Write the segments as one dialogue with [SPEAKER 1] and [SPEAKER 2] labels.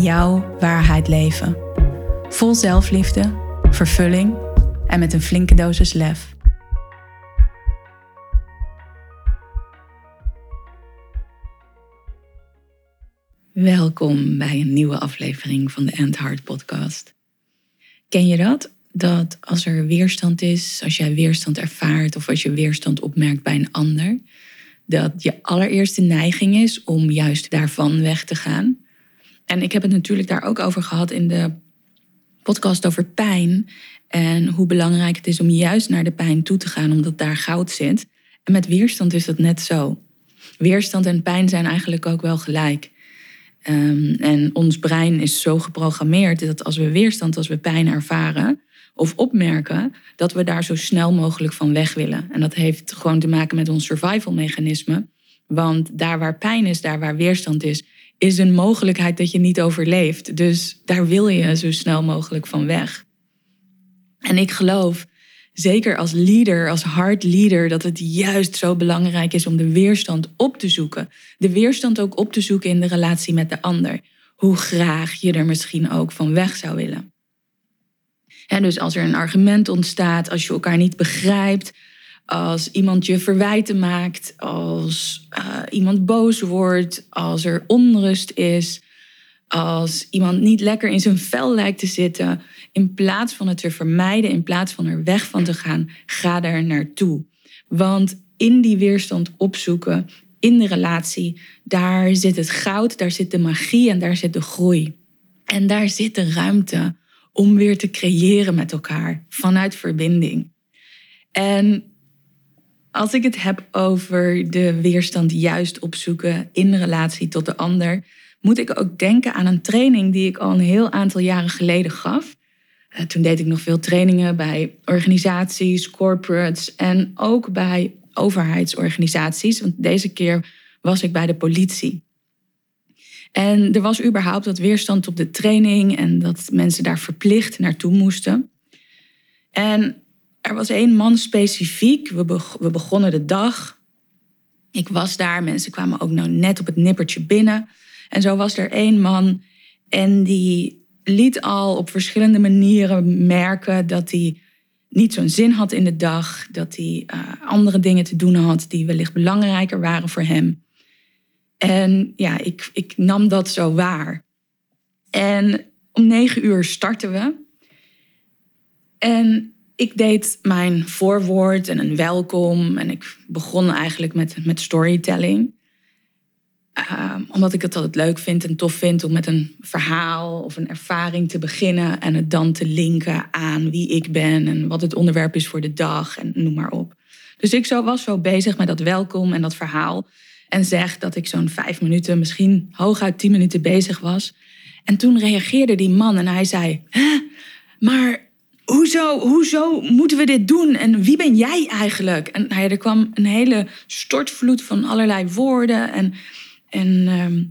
[SPEAKER 1] jouw waarheid leven. Vol zelfliefde, vervulling en met een flinke dosis lef. Welkom bij een nieuwe aflevering van de End Heart podcast. Ken je dat? Dat als er weerstand is, als jij weerstand ervaart of als je weerstand opmerkt bij een ander, dat je allereerste neiging is om juist daarvan weg te gaan. En ik heb het natuurlijk daar ook over gehad in de podcast over pijn. En hoe belangrijk het is om juist naar de pijn toe te gaan, omdat daar goud zit. En met weerstand is dat net zo. Weerstand en pijn zijn eigenlijk ook wel gelijk. Um, en ons brein is zo geprogrammeerd dat als we weerstand, als we pijn ervaren of opmerken, dat we daar zo snel mogelijk van weg willen. En dat heeft gewoon te maken met ons survival mechanisme. Want daar waar pijn is, daar waar weerstand is, is een mogelijkheid dat je niet overleeft. Dus daar wil je zo snel mogelijk van weg. En ik geloof, zeker als leader, als hard leader, dat het juist zo belangrijk is om de weerstand op te zoeken. De weerstand ook op te zoeken in de relatie met de ander. Hoe graag je er misschien ook van weg zou willen. En dus als er een argument ontstaat, als je elkaar niet begrijpt, als iemand je verwijten maakt, als uh, iemand boos wordt, als er onrust is, als iemand niet lekker in zijn vel lijkt te zitten, in plaats van het te vermijden, in plaats van er weg van te gaan, ga er naartoe. Want in die weerstand opzoeken, in de relatie, daar zit het goud, daar zit de magie en daar zit de groei. En daar zit de ruimte om weer te creëren met elkaar vanuit verbinding. En als ik het heb over de weerstand juist opzoeken in relatie tot de ander, moet ik ook denken aan een training die ik al een heel aantal jaren geleden gaf. Eh, toen deed ik nog veel trainingen bij organisaties, corporates en ook bij overheidsorganisaties. Want deze keer was ik bij de politie. En er was überhaupt wat weerstand op de training en dat mensen daar verplicht naartoe moesten. En er was één man specifiek. We, begonnen de dag. Ik was daar. Mensen kwamen ook nou net op het nippertje binnen. En zo was er één man. En die liet al op verschillende manieren merken dat hij niet zo'n zin had in de dag. Dat hij uh, andere dingen te doen had die wellicht belangrijker waren voor hem. En ja, ik, ik nam dat zo waar. En om negen uur starten we. En ik deed mijn voorwoord en een welkom. En ik begon eigenlijk met, met storytelling. Uh, omdat ik het altijd leuk vind en tof vind om met een verhaal of een ervaring te beginnen. En het dan te linken aan wie ik ben en wat het onderwerp is voor de dag en noem maar op. Dus ik zo, was zo bezig met dat welkom en dat verhaal. En zeg dat ik zo'n vijf minuten, misschien hooguit tien minuten bezez was. En toen reageerde die man en hij zei: maar hoezo, hoezo moeten we dit doen? En wie ben jij eigenlijk? En nou er kwam een hele stortvloed van allerlei woorden en, en, ehm,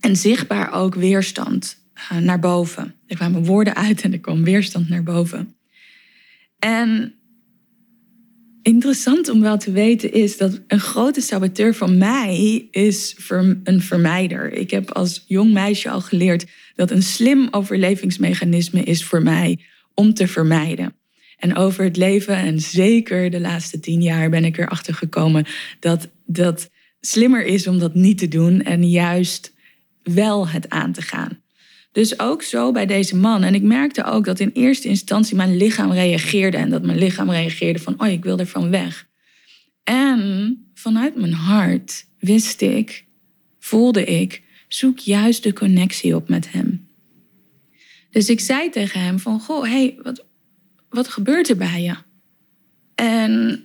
[SPEAKER 1] en zichtbaar ook weerstand uh, naar boven. Er kwamen woorden uit en er kwam weerstand naar boven. En interessant om wel te weten is dat een grote saboteur van mij is een vermijder. Ik heb als jong meisje al geleerd dat een slim overlevingsmechanisme is voor mij om te vermijden. En over het leven, en zeker de laatste tien jaar, ben ik erachter gekomen dat dat slimmer is om dat niet te doen en juist wel het aan te gaan. Dus ook zo bij deze man. En ik merkte ook dat in eerste instantie mijn lichaam reageerde en dat mijn lichaam reageerde van, oh, ik wil er van weg. En vanuit mijn hart wist ik, voelde ik, zoek juist de connectie op met hem. Dus ik zei tegen hem van, goh, hey, wat, wat gebeurt er bij je? En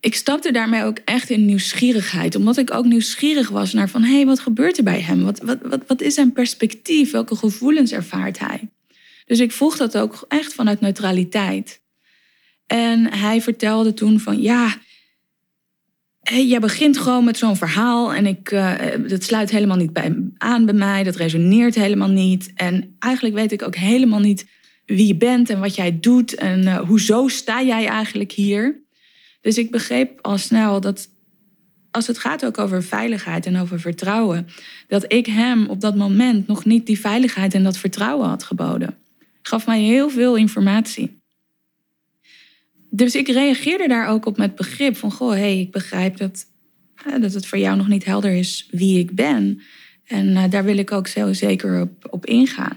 [SPEAKER 1] ik stapte daarmee ook echt in nieuwsgierigheid. Omdat ik ook nieuwsgierig was naar van... hé, hey, wat gebeurt er bij hem? Wat, wat, wat, wat is zijn perspectief? Welke gevoelens ervaart hij? Dus ik vroeg dat ook echt vanuit neutraliteit. En hij vertelde toen van... ja, jij begint gewoon met zo'n verhaal... en ik, uh, dat sluit helemaal niet bij, aan bij mij. Dat resoneert helemaal niet. En eigenlijk weet ik ook helemaal niet wie je bent... en wat jij doet en uh, hoezo sta jij eigenlijk hier... Dus ik begreep al snel dat als het gaat ook over veiligheid en over vertrouwen, dat ik hem op dat moment nog niet die veiligheid en dat vertrouwen had geboden. Gaf mij heel veel informatie. Dus ik reageerde daar ook op met begrip van, goh, hey, ik begrijp dat, dat het voor jou nog niet helder is wie ik ben. En uh, daar wil ik ook zo zeker op, op ingaan.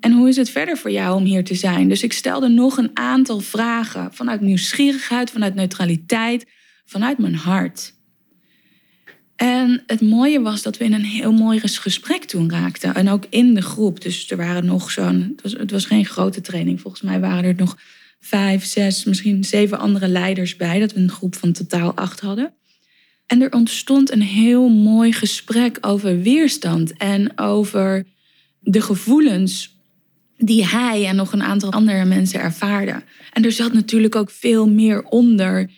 [SPEAKER 1] En hoe is het verder voor jou om hier te zijn? Dus ik stelde nog een aantal vragen vanuit nieuwsgierigheid, vanuit neutraliteit, vanuit mijn hart. En het mooie was dat we in een heel mooi gesprek toen raakten. En ook in de groep. Dus er waren nog zo'n. Het was geen grote training. Volgens mij waren er nog vijf, zes, misschien zeven andere leiders bij. Dat we een groep van totaal acht hadden. En er ontstond een heel mooi gesprek over weerstand en over de gevoelens die hij en nog een aantal andere mensen ervaarden. En er zat natuurlijk ook veel meer onder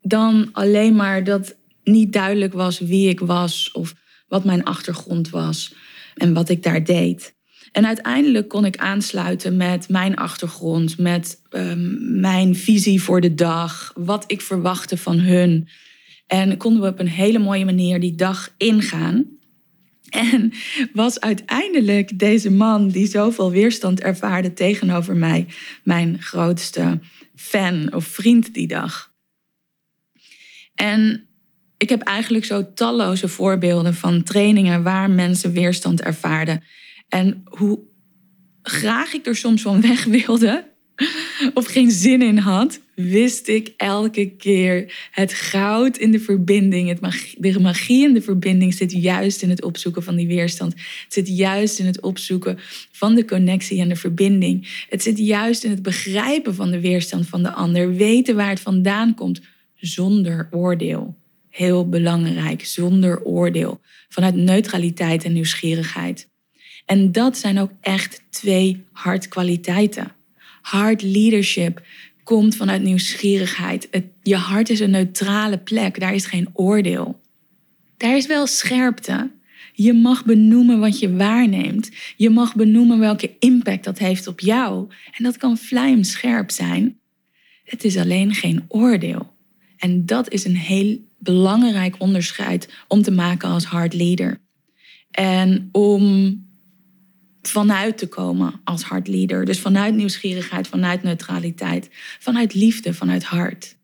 [SPEAKER 1] dan alleen maar dat niet duidelijk was wie ik was of wat mijn achtergrond was en wat ik daar deed. En uiteindelijk kon ik aansluiten met mijn achtergrond, met um, mijn visie voor de dag, wat ik verwachtte van hun. En konden we op een hele mooie manier die dag ingaan. En was uiteindelijk deze man die zoveel weerstand ervaarde tegenover mij mijn grootste fan of vriend die dag. En ik heb eigenlijk zo talloze voorbeelden van trainingen waar mensen weerstand ervaarden. En hoe graag ik er soms van weg wilde, of geen zin in had, wist ik elke keer het goud in de verbinding, het magie, de magie in de verbinding zit juist in het opzoeken van die weerstand. Het zit juist in het opzoeken van de connectie en de verbinding. Het zit juist in het begrijpen van de weerstand van de ander, weten waar het vandaan komt, zonder oordeel. Heel belangrijk, zonder oordeel, vanuit neutraliteit en nieuwsgierigheid. En dat zijn ook echt twee hartkwaliteiten. Hard leadership komt vanuit nieuwsgierigheid. Je hart is een neutrale plek, daar is geen oordeel. Daar is wel scherpte. Je mag benoemen wat je waarneemt. Je mag benoemen welke impact dat heeft op jou. En dat kan vlijmscherp zijn. Het is alleen geen oordeel. En dat is een heel belangrijk onderscheid om te maken als hard leader. En om vanuit te komen als hartleader. Dus vanuit nieuwsgierigheid, vanuit neutraliteit, vanuit liefde, vanuit hart.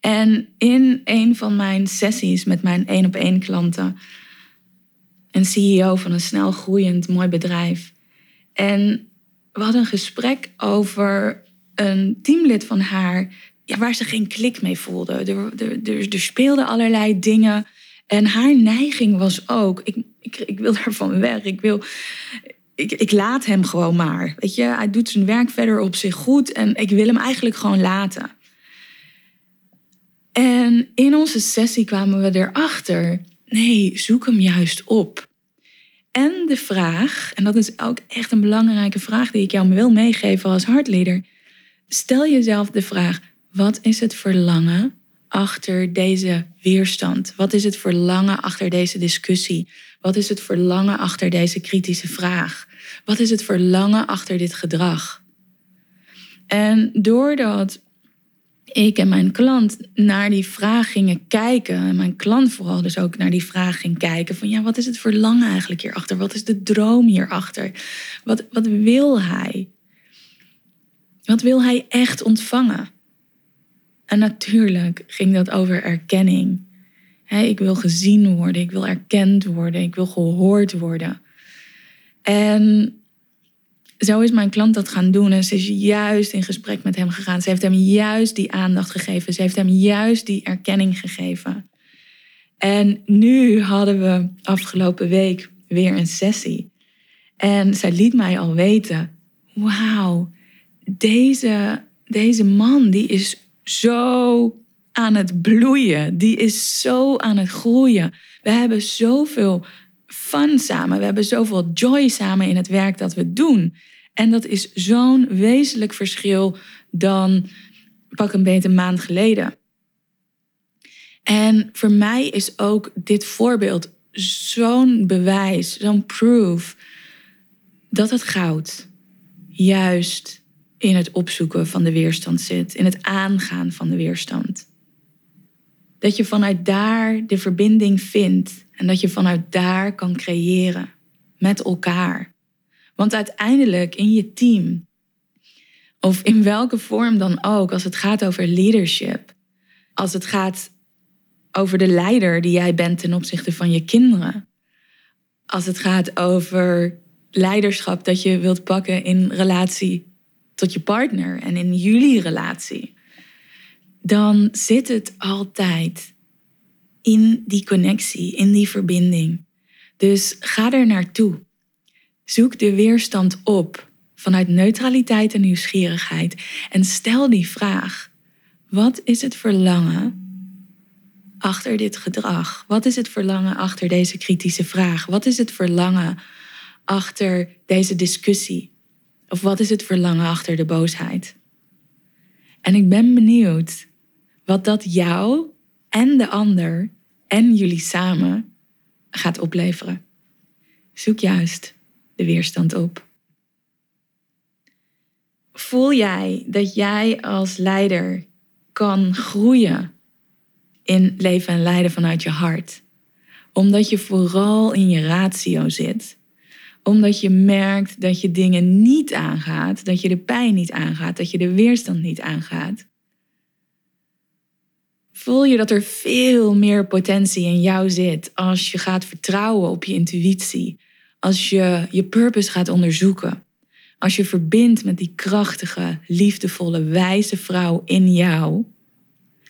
[SPEAKER 1] En in een van mijn sessies met mijn één op één klanten, een CEO van een snel groeiend mooi bedrijf. En we hadden een gesprek over een teamlid van haar ja, waar ze geen klik mee voelde. Er, er, speelden allerlei dingen. En haar neiging was ook, ik, ik, ik wil daarvan weg. Ik, wil, ik, ik laat hem gewoon maar. Weet je, hij doet zijn werk verder op zich goed en ik wil hem eigenlijk gewoon laten. En in onze sessie kwamen we erachter, nee, zoek hem juist op. En de vraag, en dat is ook echt een belangrijke vraag die ik jou wil meegeven als hartleader. Stel jezelf de vraag, wat is het verlangen achter deze weerstand? Wat is het verlangen achter deze discussie? Wat is het verlangen achter deze kritische vraag? Wat is het verlangen achter dit gedrag? En doordat ik en mijn klant naar die vraag gingen kijken, en mijn klant vooral dus ook naar die vraag ging kijken: van ja, wat is het verlangen eigenlijk hierachter? Wat is de droom hierachter? Wat, wat wil hij? Wat wil hij echt ontvangen? En natuurlijk ging dat over erkenning. ik wil gezien worden, ik wil erkend worden, ik wil gehoord worden. En zo is mijn klant dat gaan doen. En ze is juist in gesprek met hem gegaan. Ze heeft hem juist die aandacht gegeven. Ze heeft hem juist die erkenning gegeven. En nu hadden we afgelopen week weer een sessie. En zij liet mij al weten: wauw, deze, deze man die is zo aan het bloeien. Die is zo aan het groeien. We hebben zoveel fun samen. We hebben zoveel joy samen in het werk dat we doen. En dat is zo'n wezenlijk verschil dan pak een beetje een maand geleden. En voor mij is ook dit voorbeeld zo'n bewijs, zo'n proof dat het goud juist in het opzoeken van de weerstand zit, in het aangaan van de weerstand. Dat je vanuit daar de verbinding vindt en dat je vanuit daar kan creëren met elkaar. Want uiteindelijk in je team, of in welke vorm dan ook, als het gaat over leadership, als het gaat over de leider die jij bent ten opzichte van je kinderen, als het gaat over leiderschap dat je wilt pakken in relatie tot je partner en in jullie relatie, dan zit het altijd in die connectie, in die verbinding. Dus ga er naartoe. Zoek de weerstand op vanuit neutraliteit en nieuwsgierigheid en stel die vraag: wat is het verlangen achter dit gedrag? Wat is het verlangen achter deze kritische vraag? Wat is het verlangen achter deze discussie? Of wat is het verlangen achter de boosheid? En ik ben benieuwd wat dat jou en de ander en jullie samen gaat opleveren. Zoek juist de weerstand op. Voel jij dat jij als leider kan groeien in leven en leiden vanuit je hart? Omdat je vooral in je ratio zit. Omdat je merkt dat je dingen niet aangaat, dat je de pijn niet aangaat, dat je de weerstand niet aangaat. Voel je dat er veel meer potentie in jou zit als je gaat vertrouwen op je intuïtie, als je je purpose gaat onderzoeken, als je verbindt met die krachtige, liefdevolle, wijze vrouw in jou.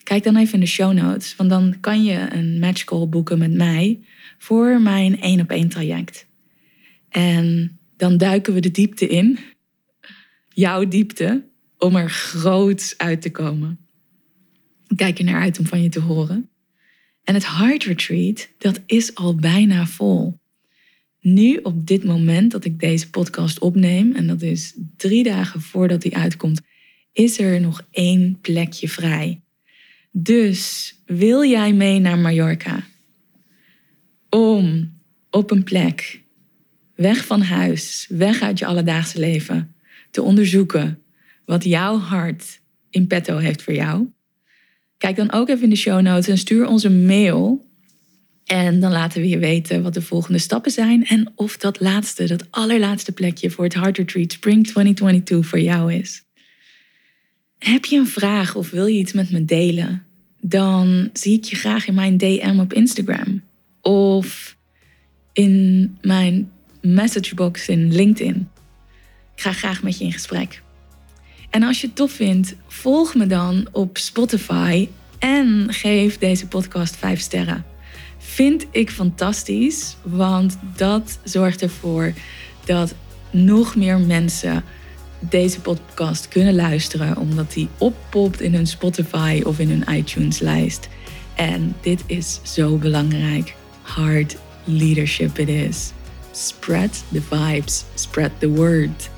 [SPEAKER 1] Kijk dan even in de show notes, want dan kan je een match call boeken met mij voor mijn één op één traject. En dan duiken we de diepte in, jouw diepte, om er groots uit te komen. Kijk er naar uit om van je te horen. En het Heart Retreat, dat is al bijna vol. Nu, op dit moment dat ik deze podcast opneem, en dat is drie dagen voordat die uitkomt, is er nog één plekje vrij. Dus wil jij mee naar Mallorca? Om op een plek, weg van huis, weg uit je alledaagse leven, te onderzoeken wat jouw hart in petto heeft voor jou? Kijk dan ook even in de show notes en stuur ons een mail. En dan laten we je weten wat de volgende stappen zijn en of dat laatste, dat allerlaatste plekje voor het Heart Retreat Spring 2022 voor jou is. Heb je een vraag of wil je iets met me delen? Dan zie ik je graag in mijn DM op Instagram of in mijn messagebox in LinkedIn. Ik ga graag met je in gesprek. En als je het tof vindt, volg me dan op Spotify en geef deze podcast 5 sterren. Vind ik fantastisch, want dat zorgt ervoor dat nog meer mensen deze podcast kunnen luisteren, omdat die oppopt in hun Spotify of in hun iTunes-lijst. En dit is zo belangrijk. Hard leadership it is. Spread the vibes, spread the word.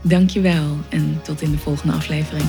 [SPEAKER 1] Dankjewel en tot in de volgende aflevering.